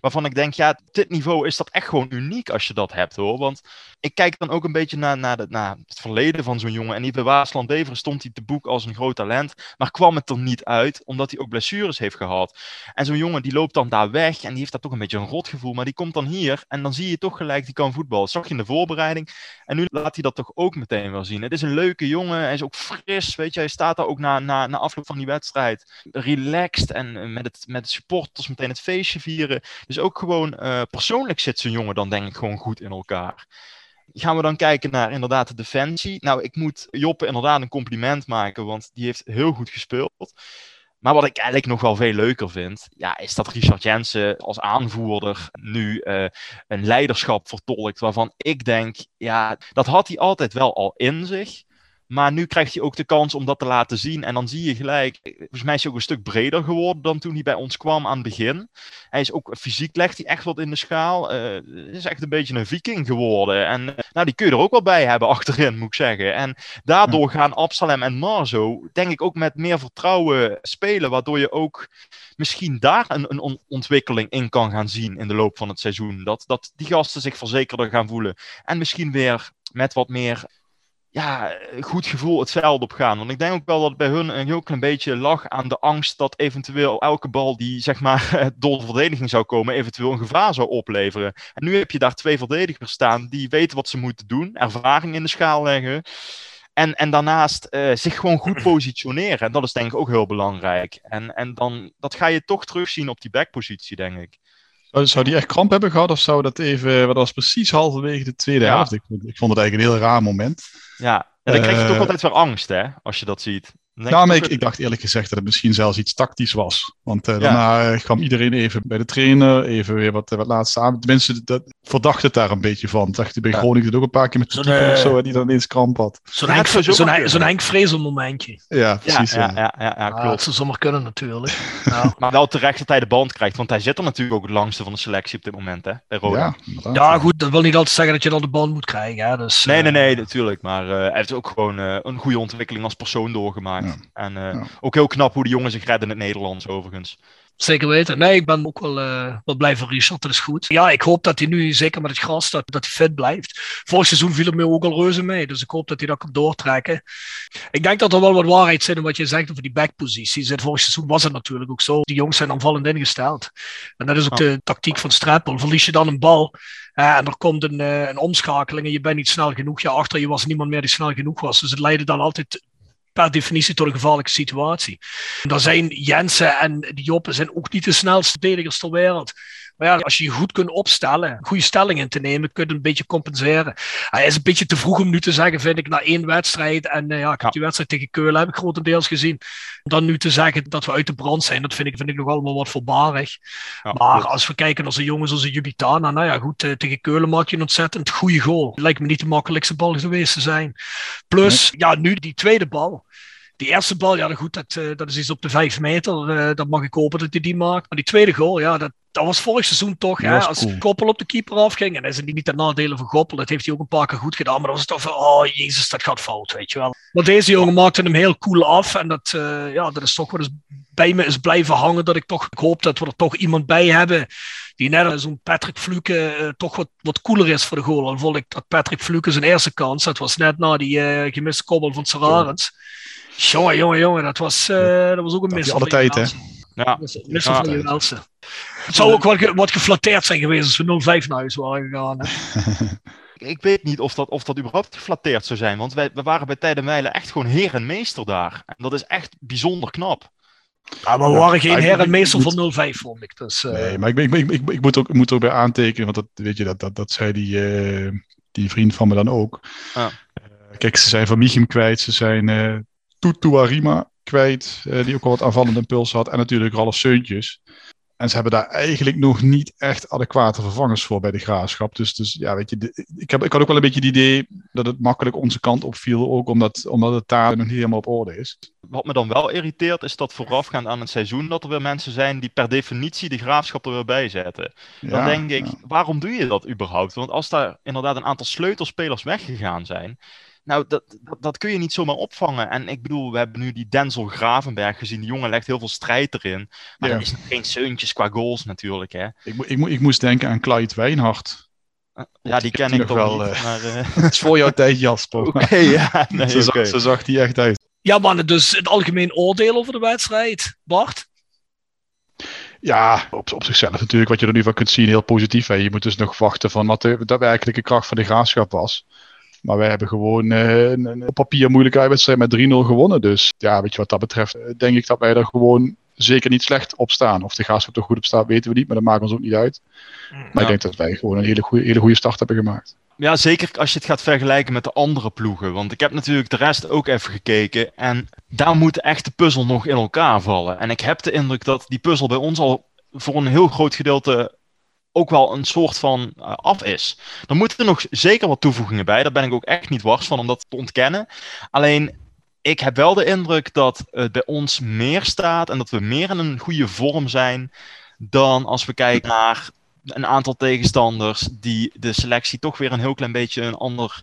Waarvan, ik denk, ja, dit niveau is dat echt gewoon uniek als je dat hebt hoor. Want ik kijk dan ook een beetje naar, naar, het verleden van zo'n jongen. En die bij Waasland Beveren stond hij te boek als een groot talent. Maar kwam het er niet uit, omdat hij ook blessures heeft gehad. En zo'n jongen die loopt dan daar weg. En die heeft daar toch een beetje een rotgevoel. Maar die komt dan hier. En dan zie je toch gelijk, die kan voetballen. Dat zag je in de voorbereiding. En nu laat hij dat toch ook meteen wel zien. Het is een leuke jongen. Hij is ook fris Weet je, hij staat daar ook na, na, na afloop van die wedstrijd relaxed en eh, met, het, met de supporters meteen het feestje vieren. Dus ook gewoon uh, persoonlijk zit zo'n jongen dan denk ik gewoon goed in elkaar. Gaan we dan kijken naar inderdaad de defensie. Nou, ik moet Joppe inderdaad een compliment maken, want die heeft heel goed gespeeld. Maar wat ik eigenlijk nog wel veel leuker vind, ja, is dat Richard Jensen als aanvoerder nu uh, een leiderschap vertolkt. Waarvan ik denk, ja, dat had hij altijd wel al in zich. Maar nu krijgt hij ook de kans om dat te laten zien. En dan zie je gelijk, volgens mij is hij ook een stuk breder geworden dan toen hij bij ons kwam aan het begin. Hij is ook fysiek legt hij echt wat in de schaal. Uh, is echt een beetje een viking geworden. En uh, nou, die kun je er ook wel bij hebben achterin, moet ik zeggen. En daardoor gaan Absalem en Marzo, denk ik, ook met meer vertrouwen spelen. Waardoor je ook misschien daar een, een ontwikkeling in kan gaan zien in de loop van het seizoen. Dat, dat die gasten zich verzekerder gaan voelen. En misschien weer met wat meer ja, goed gevoel het veld op gaan. Want ik denk ook wel dat bij hun een heel klein beetje lag aan de angst dat eventueel elke bal die zeg maar door de verdediging zou komen, eventueel een gevaar zou opleveren. En nu heb je daar twee verdedigers staan die weten wat ze moeten doen, ervaring in de schaal leggen. En, en daarnaast uh, zich gewoon goed positioneren. En dat is denk ik ook heel belangrijk. En, en dan, dat ga je toch terugzien op die backpositie, denk ik. Zou die echt kramp hebben gehad of zou dat even, wat was precies halverwege de tweede helft? Ik, ik, vond het eigenlijk een heel raar moment. Ja, en dan krijg je toch eh, altijd weer angst, hè, als je dat ziet. Nou, ik, ik, dacht eerlijk gezegd dat het misschien zelfs iets tactisch was. Want uh, daarna ja. kwam iedereen even bij de trainer, even weer wat, wat laatste aan. Tenminste, dat verdacht het daar een beetje van. Dacht hij bij ja. Groningen ook een paar keer met zo'n uh, of zo, die dan ineens kramp had. Zo'n Henk, zo zo zo Henk Vrezel momentje. Ja, precies. Ja, ja, ja, ja, klopt. dat zou zomaar kunnen natuurlijk. nou. maar wel terecht dat hij de band krijgt, want hij zit er natuurlijk ook het langste van de selectie op dit moment, hè, bij Roda. Ja, ja, goed, dat wil niet altijd zeggen dat je dan de band moet krijgen. Hè, dus, nee, nee, nee, natuurlijk. Maar uh, hij heeft ook gewoon uh, een goede ontwikkeling als persoon doorgemaakt. En uh, ook heel knap hoe de jongen zich redden in het Nederlands, overigens. Zeker weten. Nee, ik ben ook wel, uh, wel blij voor Richard. Dat is goed. Ja, ik hoop dat hij nu, zeker met het gras, dat, dat hij fit blijft. Vorig seizoen viel het me ook al reuze mee. Dus ik hoop dat hij dat kan doortrekken. Ik denk dat er wel wat waarheid zit in wat je zegt over die backposities. Vorig seizoen was het natuurlijk ook zo. Die jongens zijn aanvallend ingesteld. En dat is ook de tactiek van Strappel. Verlies je dan een bal uh, en er komt een, uh, een omschakeling en je bent niet snel genoeg. Ja, achter je was niemand meer die snel genoeg was. Dus het leidde dan altijd per definitie tot een gevaarlijke situatie. Dan zijn Jensen en Joppen zijn ook niet de snelste verdedigers ter wereld. Maar ja, als je je goed kunt opstellen, goede stellingen te nemen, kun je een beetje compenseren. Hij is een beetje te vroeg om nu te zeggen, vind ik, na één wedstrijd. En uh, ja, ik heb die wedstrijd tegen Keulen heb ik grotendeels gezien. Dan nu te zeggen dat we uit de brand zijn, dat vind ik, vind ik nog allemaal wat voorbarig. maar als we kijken naar zo'n jongens als Jubitana, nou ja, goed, uh, tegen Keulen maak je een ontzettend goede goal. Lijkt me niet de makkelijkste bal geweest te zijn. Plus, ja, nu die tweede bal. Die eerste bal, ja, goed, dat, uh, dat is iets op de vijf meter. Uh, dat mag ik hopen dat hij die maakt. Maar die tweede goal, ja, dat, dat was vorig seizoen toch. Hè, als cool. Goppel op de keeper afging. En dat is niet de nadelen van Goppel. Dat heeft hij ook een paar keer goed gedaan. Maar dat was toch van, oh jezus, dat gaat fout, weet je wel. Maar deze jongen maakte hem heel cool af. En dat, uh, ja, dat is toch wel eens bij me is blijven hangen. Dat ik toch ik hoop dat we er toch iemand bij hebben. Die net als zo'n Patrick Fluke uh, toch wat, wat cooler is voor de goal. Dan vond ik dat Patrick Fluke zijn eerste kans. Dat was net na die uh, gemiste kobbel van Serarens. Jongen, jongen, jongen. Dat was, uh, dat was ook een mis. alle tijd, hè? Ja. Missen van je welste. Het zou ook wat, wat geflatteerd zijn geweest als we 0-5 naar huis waren gegaan. ik weet niet of dat, of dat überhaupt geflatteerd zou zijn. Want wij, we waren bij Tijdenmijlen echt gewoon heer en meester daar. En dat is echt bijzonder knap. Ja, maar we waren geen heer en meester van 0-5, vond ik. Dus, uh... Nee, maar ik, ik, ik, ik, ik, moet ook, moet ook bij aantekenen, want dat, weet je, dat, dat, dat zei die, uh, die vriend van me dan ook. Uh, kijk, ze zijn Van Michim kwijt, ze zijn uh, Tutuarima kwijt, die ook al wat aanvallende impuls had. En natuurlijk Ralf Seuntjes. En ze hebben daar eigenlijk nog niet echt adequate vervangers voor bij de graafschap. Dus, dus ja, weet je, ik, heb, ik had ook wel een beetje het idee dat het makkelijk onze kant opviel. Ook omdat, omdat het taal nog niet helemaal op orde is. Wat me dan wel irriteert, is dat voorafgaand aan het seizoen dat er weer mensen zijn die per definitie de graafschap er weer bij zetten. Dan ja, denk ik, ja. waarom doe je dat überhaupt? Want als daar inderdaad een aantal sleutelspelers weggegaan zijn, nou, dat, dat, dat, kun je niet zomaar opvangen. En ik bedoel, we hebben nu die Denzel Gravenberg gezien. Die jongen legt heel veel strijd erin. Maar ja. er is nog geen zeuntjes qua goals natuurlijk. Hè. Ik, ik, ik moest denken aan Clyde Wijnhard. Ja, die ken ik toch wel, niet. Uh, maar, uh... het is voor jouw tijd, Jasper. Oké, okay, ja. Nee, zo, okay. zag, zo zag hij echt uit. Ja, man, dus het algemeen oordeel over de wedstrijd. Bart? Ja, op, op zichzelf natuurlijk, wat je er nu van kunt zien, heel positief. Hè. Je moet dus nog wachten van wat de, de werkelijke kracht van de graafschap was. Maar wij hebben gewoon uh, een, een, op papier moeilijke uitwedstrijd met 3-0 gewonnen. Dus ja, weet je wat dat betreft, denk ik dat wij er gewoon zeker niet slecht op staan. Of de graafschap er goed op staat, weten we niet, maar dat maakt ons ook niet uit. Maar ja. ik denk dat wij gewoon een hele goede, hele goede start hebben gemaakt. Ja, zeker als je het gaat vergelijken met de andere ploegen. Want ik heb natuurlijk de rest ook even gekeken. En daar moet echt de puzzel nog in elkaar vallen. En ik heb de indruk dat die puzzel bij ons al voor een heel groot gedeelte ook wel een soort van uh, af is. Er moeten er nog zeker wat toevoegingen bij. Daar ben ik ook echt niet wars van om dat te ontkennen. Alleen, ik heb wel de indruk dat het bij ons meer staat en dat we meer in een goede vorm zijn dan als we kijken naar een aantal tegenstanders die de selectie toch weer een heel klein beetje een, ander,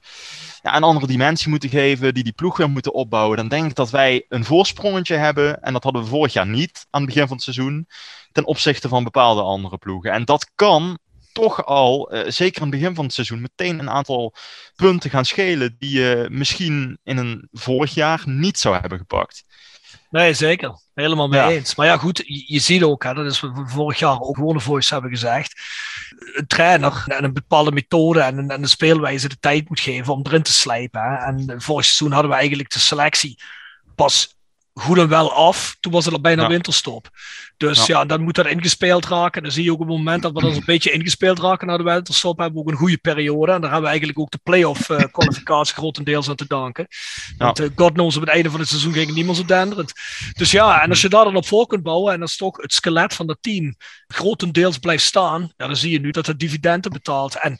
ja, een andere dimensie moeten geven, die die ploeg weer moeten opbouwen. Dan denk ik dat wij een voorsprongetje hebben en dat hadden we vorig jaar niet aan het begin van het seizoen ten opzichte van bepaalde andere ploegen. En dat kan toch al, uh, zeker in het begin van het seizoen, meteen een aantal punten gaan schelen die je misschien in een vorig jaar niet zou hebben gepakt. Nee, zeker. Helemaal mee ja. eens. Maar ja, goed, je, je ziet ook, hè, dat is wat we vorig jaar ook gewoon voice hebben gezegd. Een trainer en een bepaalde methode en een, en een speelwijze de tijd moet geven om erin te slijpen. Hè. En vorig seizoen hadden we eigenlijk de selectie pas goed en wel af. Toen was het al bijna ja. winterstop. Dus ja. ja. dan moet dat ingespeeld raken. En dan zie je ook op het moment dat we dat een beetje ingespeeld raken naar de winterstop, hebben we ook een goede periode. En daar hebben we eigenlijk ook de playoff uh, kwalificatie grotendeels aan te danken. Ja. Want uh, God knows, op het einde van het seizoen ging meer zo denderend. Dus ja, en als je daar dan op voor kunt bouwen en als toch het skelet van dat team grotendeels blijft staan, ja, dan zie je nu dat het dividenden betaalt. En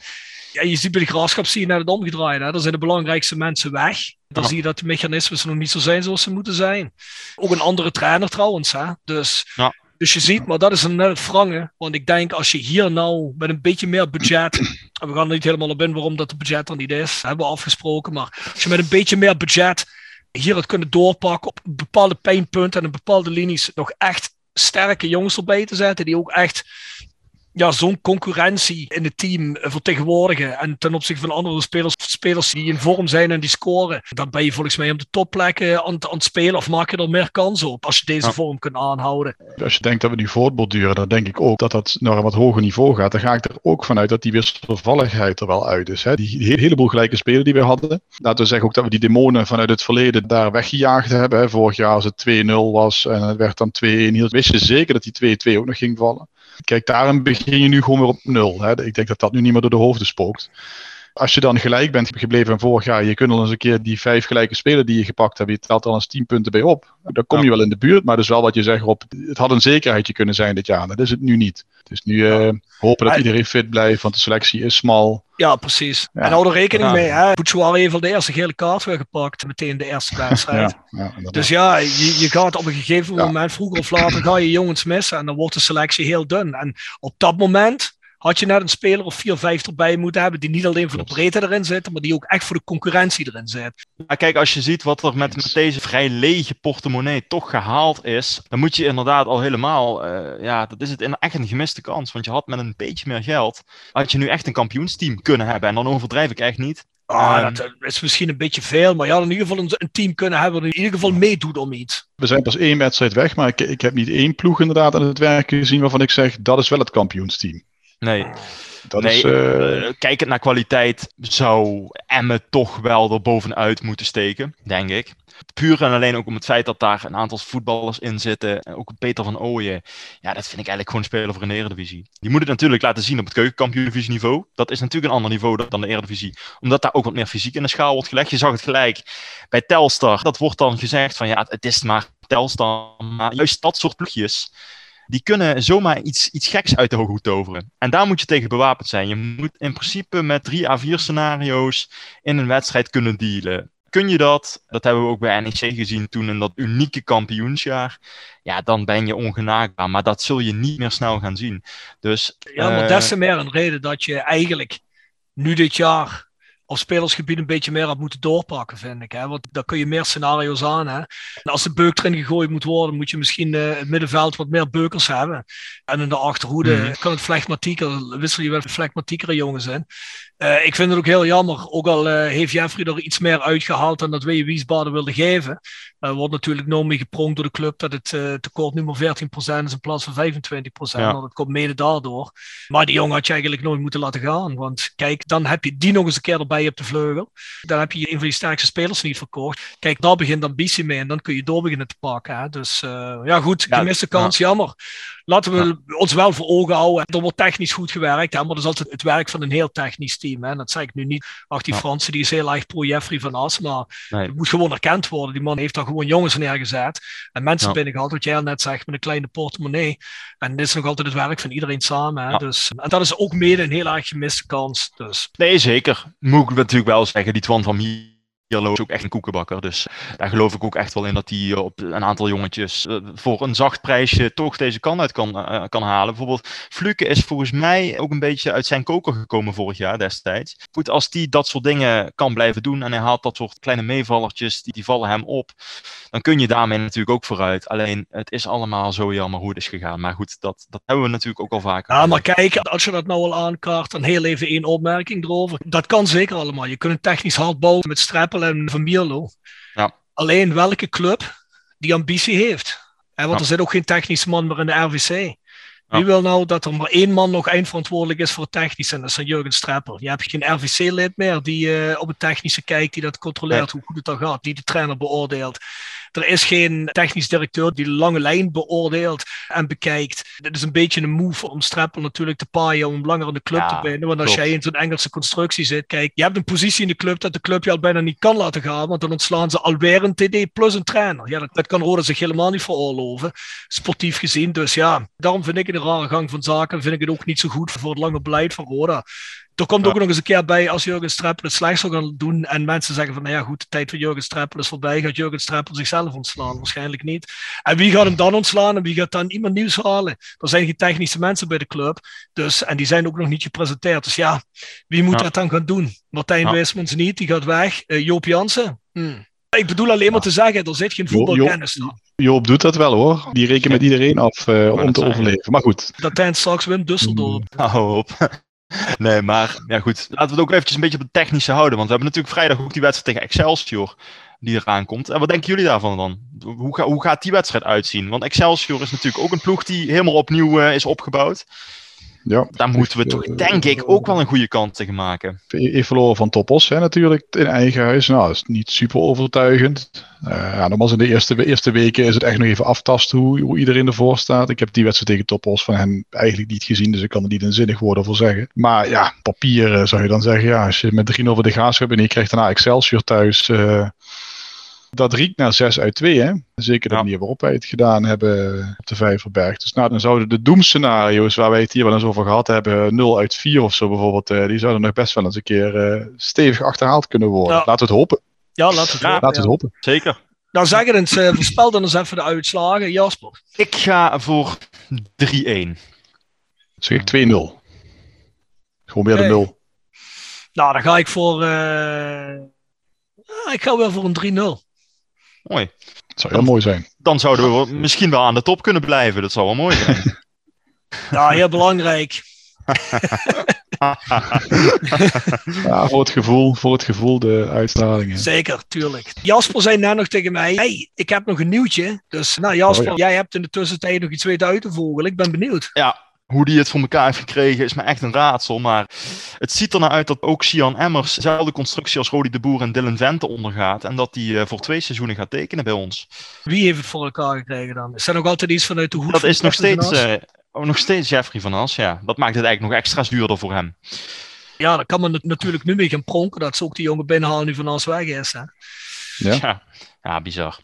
ja, je ziet bij de graafschap zie je net het omgedraaid. Hè? Dan zijn de belangrijkste mensen weg. Dan ja. zie je dat de mechanismes nog niet zo zijn zoals ze moeten zijn. Ook een andere trainer trouwens. Hè? Dus, ja. dus je ziet, maar dat is een net frange. Want ik denk als je hier nou met een beetje meer budget. En we gaan er niet helemaal op in waarom dat het budget er niet is. Hebben we afgesproken. Maar als je met een beetje meer budget hier het kunnen doorpakken op bepaalde pijnpunten en in bepaalde linies nog echt sterke jongens erbij te zetten. Die ook echt ja, zo'n concurrentie in het team vertegenwoordigen. En ten opzichte van andere spelers, spelers die in vorm zijn en die scoren. Dan ben je volgens mij op de topplekken aan, aan het spelen of maak je er meer kans op als je deze vorm kunt aanhouden. Als je denkt dat we nu voortborduren, dan denk ik ook dat dat naar een wat hoger niveau gaat. Dan ga ik er ook vanuit dat die wisselvalligheid er wel uit is. Hè. Die, heleboel gelijke spelen die we hadden. Laten we zeggen ook dat we die demonen vanuit het verleden daar weggejaagd hebben. Hè. Vorig jaar als het 2-0 was en het werd dan 2-1, wist je zeker dat die 2-2 ook nog ging vallen. Kijk, daarom begin je nu gewoon weer op nul. Hè. Ik denk dat dat nu niet meer door de hoofden spookt. Als je dan gelijk bent gebleven van vorig jaar, je kunt al eens een keer die vijf gelijke spelen die je gepakt hebt, je telt al eens tien punten bij op. Dan kom je wel in de buurt, maar dus wel wat je zegt op, het had een zekerheidje kunnen zijn dit jaar. Dat is het nu niet. Dus nu uh, hopen dat iedereen fit blijft, want de selectie is smal. Ja, precies. En hou er rekening mee, hè. Bouchouari heeft al de eerste gele kaart weer gepakt, meteen de eerste wedstrijd. dus ja, je, je gaat op een gegeven moment, vroeger of later, ga je jongens missen en dan wordt de selectie heel dun. En op dat moment had je net een speler of 4, 5 erbij moeten hebben die niet alleen voor de breedte erin zitten, maar die ook echt voor de concurrentie erin zit. Maar kijk, als je ziet wat er met, met deze vrij lege portemonnee toch gehaald is, dan moet je inderdaad al helemaal, uh, ja, dat is het echt een gemiste kans. Want je had met een beetje meer geld, had je nu echt een kampioensteam kunnen hebben. En dan overdrijf ik echt niet. Ah, um, dat is misschien een beetje veel, maar ja, in ieder geval een, een team kunnen hebben dat in ieder geval meedoet om iets. We zijn pas één wedstrijd weg, maar ik, ik heb niet één ploeg inderdaad aan het werk gezien waarvan ik zeg, dat is wel het kampioensteam. Nee. Dat nee, is, uh... kijkend naar kwaliteit zou Emmen toch wel er bovenuit moeten steken, denk ik. Puur en alleen ook om het feit dat daar een aantal voetballers in zitten. Ook Peter van Ooyen. Ja, dat vind ik eigenlijk gewoon spelen voor een Eredivisie. Die moet het natuurlijk laten zien op het keukenkampioen niveau. Dat is natuurlijk een ander niveau dan de Eredivisie. Omdat daar ook wat meer fysiek in de schaal wordt gelegd. Je zag het gelijk bij Telstar. Dat wordt dan gezegd van ja, het is maar Telstar. Maar juist dat soort ploegjes die kunnen zomaar iets, iets geks uit de hoge hoed toveren. En daar moet je tegen bewapend zijn. Je moet in principe met drie à vier scenario's in een wedstrijd kunnen dealen. Kun je dat, dat hebben we ook bij NEC gezien toen in dat unieke kampioensjaar, ja, dan ben je ongenaakbaar. Maar dat zul je niet meer snel gaan zien. Dus, ja, maar uh, des te meer een reden dat je eigenlijk nu dit jaar als spelersgebied een beetje meer had moeten doorpakken, vind ik. Hè? Want daar kun je meer scenario's aan. Hè? En als de beuk erin gegooid moet worden, moet je misschien uh, het middenveld wat meer beukers hebben. En in de achterhoede mm. kan het flegmatieker, wissel je wel flegmatiekere jongens in. Uh, ik vind het ook heel jammer, ook al uh, heeft Jeffrey er iets meer uitgehaald dan dat wij Wiesbaden wilden geven. Er wordt natuurlijk nooit mee gepronkt door de club dat het uh, tekort nu maar 14% is in plaats van 25%. Ja. Dat komt mede daardoor. Maar die jongen had je eigenlijk nooit moeten laten gaan. Want kijk, dan heb je die nog eens een keer erbij op de vleugel. Dan heb je een van die sterkste spelers niet verkocht. Kijk, daar begint ambitie mee en dan kun je door beginnen te pakken. Hè? Dus ja, goed, gemiste kans, jammer laten we ons wel voor ogen houden. Er wordt technisch goed gewerkt, hè, maar dat is altijd het werk van een heel technisch team. Hè. Dat zeg ik nu niet. Ach, die Fransen die is heel erg pro-Jeffrey van As, maar het moet gewoon erkend worden. Die man heeft daar gewoon jongens neergezet en mensen ja. binnengehaald, wat jij al net zegt, met een kleine portemonnee. En dit is nog altijd het werk van iedereen samen. Hè. Dus, en dat is ook mede een heel erg gemiste kans. Dus. Nee, zeker. Moet ik natuurlijk wel zeggen, die Twan van Mier Ierlo is ook echt een koekenbakker. Dus daar geloof ik ook echt wel in dat hij eh, op een aantal jongetjes eh, voor een zacht prijsje toch deze kan uit kan, uh, kan halen. Bijvoorbeeld Fluke is volgens mij ook een beetje uit zijn koker gekomen vorig jaar destijds. Goed, als hij dat soort dingen kan blijven doen en hij haalt dat soort kleine meevallertjes, die, die vallen hem op, dan kun je daarmee natuurlijk ook vooruit. Alleen het is allemaal zo jammer hoe het is gegaan. Maar goed, dat, dat hebben we natuurlijk ook al vaker. Ja, maar kijk, als je dat nou al aankaart, dan heel even één opmerking erover. Dat kan zeker allemaal. Je kunt een technisch hard bouwen met strappen en Van Mierlo. Ja. Alleen welke club die ambitie heeft. want ja. er zit ook geen technisch man meer in de RVC. Wie wil nou dat er maar één man nog eindverantwoordelijk is voor het technische? En dat is dan Jurgen Streppel. Je hebt geen RVC-lid meer die uh, op het technische kijkt, die dat controleert, hoe goed het dan gaat, die de trainer beoordeelt. Er is geen technisch directeur die de lange lijn beoordeelt en bekijkt. Dit is een beetje een move om Streppel natuurlijk te paaien om langer in de club te binden. Want als jij in zo'n Engelse constructie zit, kijk, je hebt een positie in de club dat de club je al bijna niet kan laten gaan, want dan ontslaan ze alweer een TD plus een trainer. Ja, dat, dat kan Roda zich helemaal niet veroorloven, sportief gezien. Dus ja, daarom vind ik het een rare gang van zaken. Vind ik het ook niet zo goed voor het lange beleid van Roda. Er komt ook nog eens een keer bij als Jurgen Streppel het slecht zou gaan doen en mensen zeggen van, nou ja goed, de tijd van Jurgen Streppel is voorbij, gaat Jurgen Streppel zichzelf ontslaan? Waarschijnlijk niet. En wie gaat hem dan ontslaan en wie gaat dan iemand nieuws halen? Er zijn geen technische mensen bij de club, dus, en die zijn ook nog niet gepresenteerd. Dus ja, wie moet dat dan gaan doen? Martijn ja. Wismans niet, die gaat weg. Uh, Joop Jansen? Hmm. Ik bedoel alleen maar te zeggen, er zit geen voetbalkennis Joop, Joop doet dat wel hoor. Die rekent met iedereen af uh, om te overleven. Maar goed. Dat eind straks Wim Dusseldorp. Hou op. Nee, maar ja goed. Laten we het ook eventjes een beetje op het technische houden. Want we hebben natuurlijk vrijdag ook die wedstrijd tegen Excelsior die eraan komt. En wat denken jullie daarvan dan? Hoe, hoe gaat die wedstrijd uitzien? Want Excelsior is natuurlijk ook een ploeg die helemaal opnieuw uh, is opgebouwd. Ja, Daar moeten we toch, denk ik, ook wel een goede kant tegen maken. Even verloren van Topos, hè, natuurlijk, in eigen huis. Nou, dat is niet super overtuigend. Uh, ja, nogmaals, in de eerste, eerste weken is het echt nog even aftasten hoe, hoe iedereen ervoor staat. Ik heb die wedstrijd tegen Topos van hen eigenlijk niet gezien, dus ik kan er niet een zinnig woord over zeggen. Maar ja, papier uh, zou je dan zeggen, ja, als je met 3 over de gaas hebt en je krijgt daarna Excelsior thuis... Uh, dat riekt naar 6 uit 2, hè? Zeker de ja. manier waarop wij het gedaan hebben op de Vijverberg. Dus nou, dan zouden de doemscenario's waar wij het hier wel eens over gehad hebben, 0 uit 4 of zo bijvoorbeeld, uh, die zouden nog best wel eens een keer uh, stevig achterhaald kunnen worden. Ja. Laten we het hopen. Ja, laten we het, laten we het hopen. Zeker. Nou, zeg eens, uh, voorspel dan eens even de uitslagen. Jasper. Ik ga voor 3-1. Zeg ik 2-0. Gewoon weer de 0. Nou, dan ga ik voor. ik ga wel voor een 3-0. Mooi. Dat zou heel mooi zijn. Dan zouden we misschien wel aan de top kunnen blijven. Dat zou wel mooi zijn. ja, heel belangrijk. ja, voor het gevoel, voor het gevoel de uitstralingen. Zeker, tuurlijk. Jasper zei net nog tegen mij, hey, ik heb nog een nieuwtje. Dus nou Jasper, oh, ja. jij hebt in de tussentijd nog iets weten uit te vogelen. Ik ben benieuwd. Ja, hoe die het voor elkaar heeft gekregen is me echt een raadsel. Maar het ziet er nou uit dat ook Sian Emmers dezelfde constructie als Rodi de Boer en Dylan Vente ondergaat. En dat die uh, voor twee seizoenen gaat tekenen bij ons. Wie heeft het voor elkaar gekregen dan? Is er nog altijd iets vanuit de hoed? Dat is nog steeds, uh, oh, nog steeds Jeffrey van As, ja. Dat maakt het eigenlijk nog extra duurder voor hem. Ja, dan kan men natuurlijk nu mee gaan pronken dat ze ook die jongen binnenhalen nu van As weg is. Hè? Ja. ja. Ja, bizar.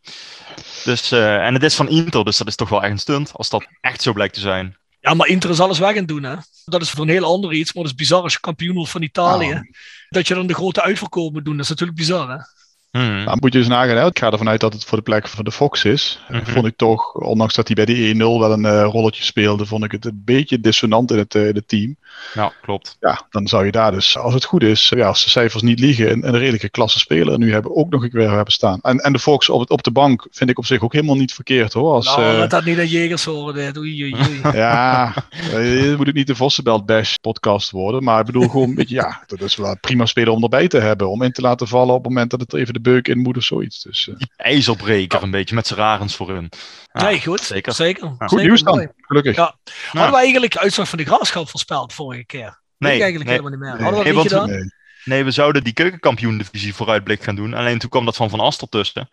Dus, uh, en het is van Inter, dus dat is toch wel echt een stunt als dat echt zo blijkt te zijn. Ja, maar Inter is alles weg aan doen. Hè? Dat is voor een heel ander iets. Maar dat is bizar als je kampioen wordt van Italië. Oh. Dat je dan de grote uitverkoop moet doen. Dat is natuurlijk bizar. Hè? Hmm. Nou, moet je eens nagaan, hè? ik ga ervan uit dat het voor de plek van de Fox is. Mm -hmm. Vond ik toch, ondanks dat hij bij de 1-0 wel een uh, rolletje speelde, vond ik het een beetje dissonant in het, uh, in het team. Ja, klopt. Ja, dan zou je daar dus, als het goed is, ja, als de cijfers niet liegen, een, een redelijke klasse speler nu hebben, ook nog een keer hebben staan. En, en de Fox op, het, op de bank vind ik op zich ook helemaal niet verkeerd hoor. Als, nou, uh, dat niet aan Jegers horen. Oei, oei, oei. ja, je moet het niet de Vossenbelt Bash podcast worden, maar ik bedoel gewoon een beetje, ja, dat is wel prima speler om erbij te hebben, om in te laten vallen op het moment dat het even de beuk in moet of zoiets. Dus, uh, IJzerbreker ja. een beetje, met zijn rarens voor hun. Ja, nee, goed. Zeker. zeker. Ja. Goed nieuws dan, gelukkig. Ja. Hadden we eigenlijk uitslag van de graafschap voorspeld vorige keer? Nee, ik eigenlijk nee, helemaal niet meer. Hadden we dat nee, niet gedaan? Nee. Nee, we zouden die keukenkampioen-divisie vooruitblik gaan doen. Alleen toen kwam dat van Van Astel tussen.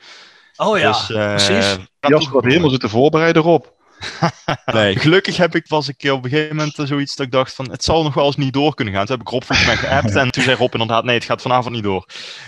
Oh ja, dus, uh, precies. Jasper had helemaal zitten voorbereiden erop. nee, gelukkig heb ik, was ik op een gegeven moment zoiets dat ik dacht van, het zal nog wel eens niet door kunnen gaan. Toen heb ik Rob volgens mij geappt en toen zei Rob inderdaad, nee, het gaat vanavond niet door.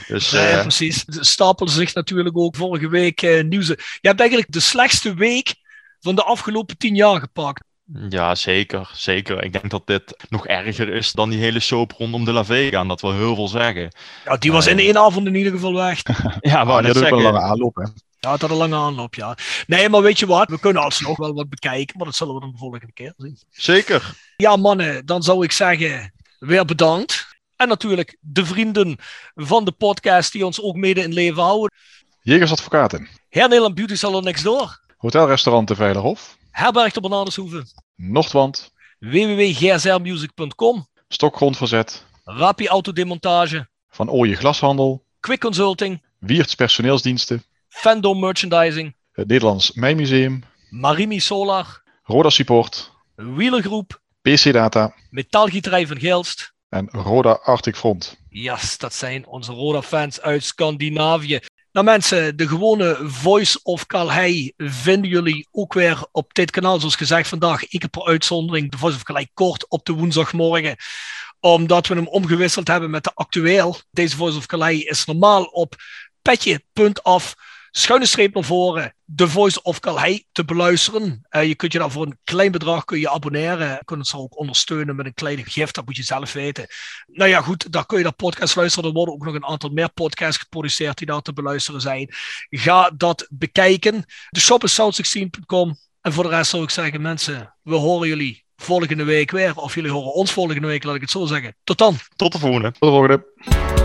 Dus, nee, uh, precies. Stapelen zich natuurlijk ook vorige week uh, nieuws. Je hebt eigenlijk de slechtste week van de afgelopen tien jaar gepakt. Ja, zeker. Zeker. Ik denk dat dit nog erger is dan die hele soap rondom de La Vega. En dat wil heel veel zeggen. Ja, die was in één avond in ieder geval weg. ja, wou net dat zeggen. ook wel een lange aanloop, hè? Ja, het had een lange aanloop, ja. Nee, maar weet je wat? We kunnen alsnog wel wat bekijken, maar dat zullen we dan de volgende keer zien. Zeker. Ja, mannen, dan zou ik zeggen, weer bedankt. En natuurlijk de vrienden van de podcast die ons ook mede in leven houden. Jegers Advocaten. Herneland Beauty Salon Next Door. Hotelrestaurant de Veilerhof. Herberg de Bananenshoeve. Noordwand. www.gsrmusic.com. Stokgrondverzet. Rapi Autodemontage. Van Ooije Glashandel. Quick Consulting. Wiert's Personeelsdiensten. Fandom Merchandising. Het Nederlands Mijmuseum. Marimi Solar. Roda Support. Wielergroep. PC Data. Metaalgieterij van Gelst. En Roda Arctic Front. Ja, yes, dat zijn onze Roda-fans uit Scandinavië. Nou mensen, de gewone Voice of Calhei vinden jullie ook weer op dit kanaal. Zoals gezegd vandaag, ik heb per uitzondering de Voice of Calhei kort op de woensdagmorgen. Omdat we hem omgewisseld hebben met de actueel. Deze Voice of Calhei is normaal op petje.af schuine streep naar voren, The Voice of Calhei te beluisteren. Uh, je kunt je dan voor een klein bedrag kun je abonneren. Je kunt ons ook ondersteunen met een kleine gift, dat moet je zelf weten. Nou ja, goed, daar kun je naar podcast luisteren. Er worden ook nog een aantal meer podcasts geproduceerd die daar te beluisteren zijn. Ga dat bekijken. De shop is south16.com. En voor de rest zou ik zeggen, mensen, we horen jullie volgende week weer. Of jullie horen ons volgende week, laat ik het zo zeggen. Tot dan. Tot de volgende. Tot de volgende.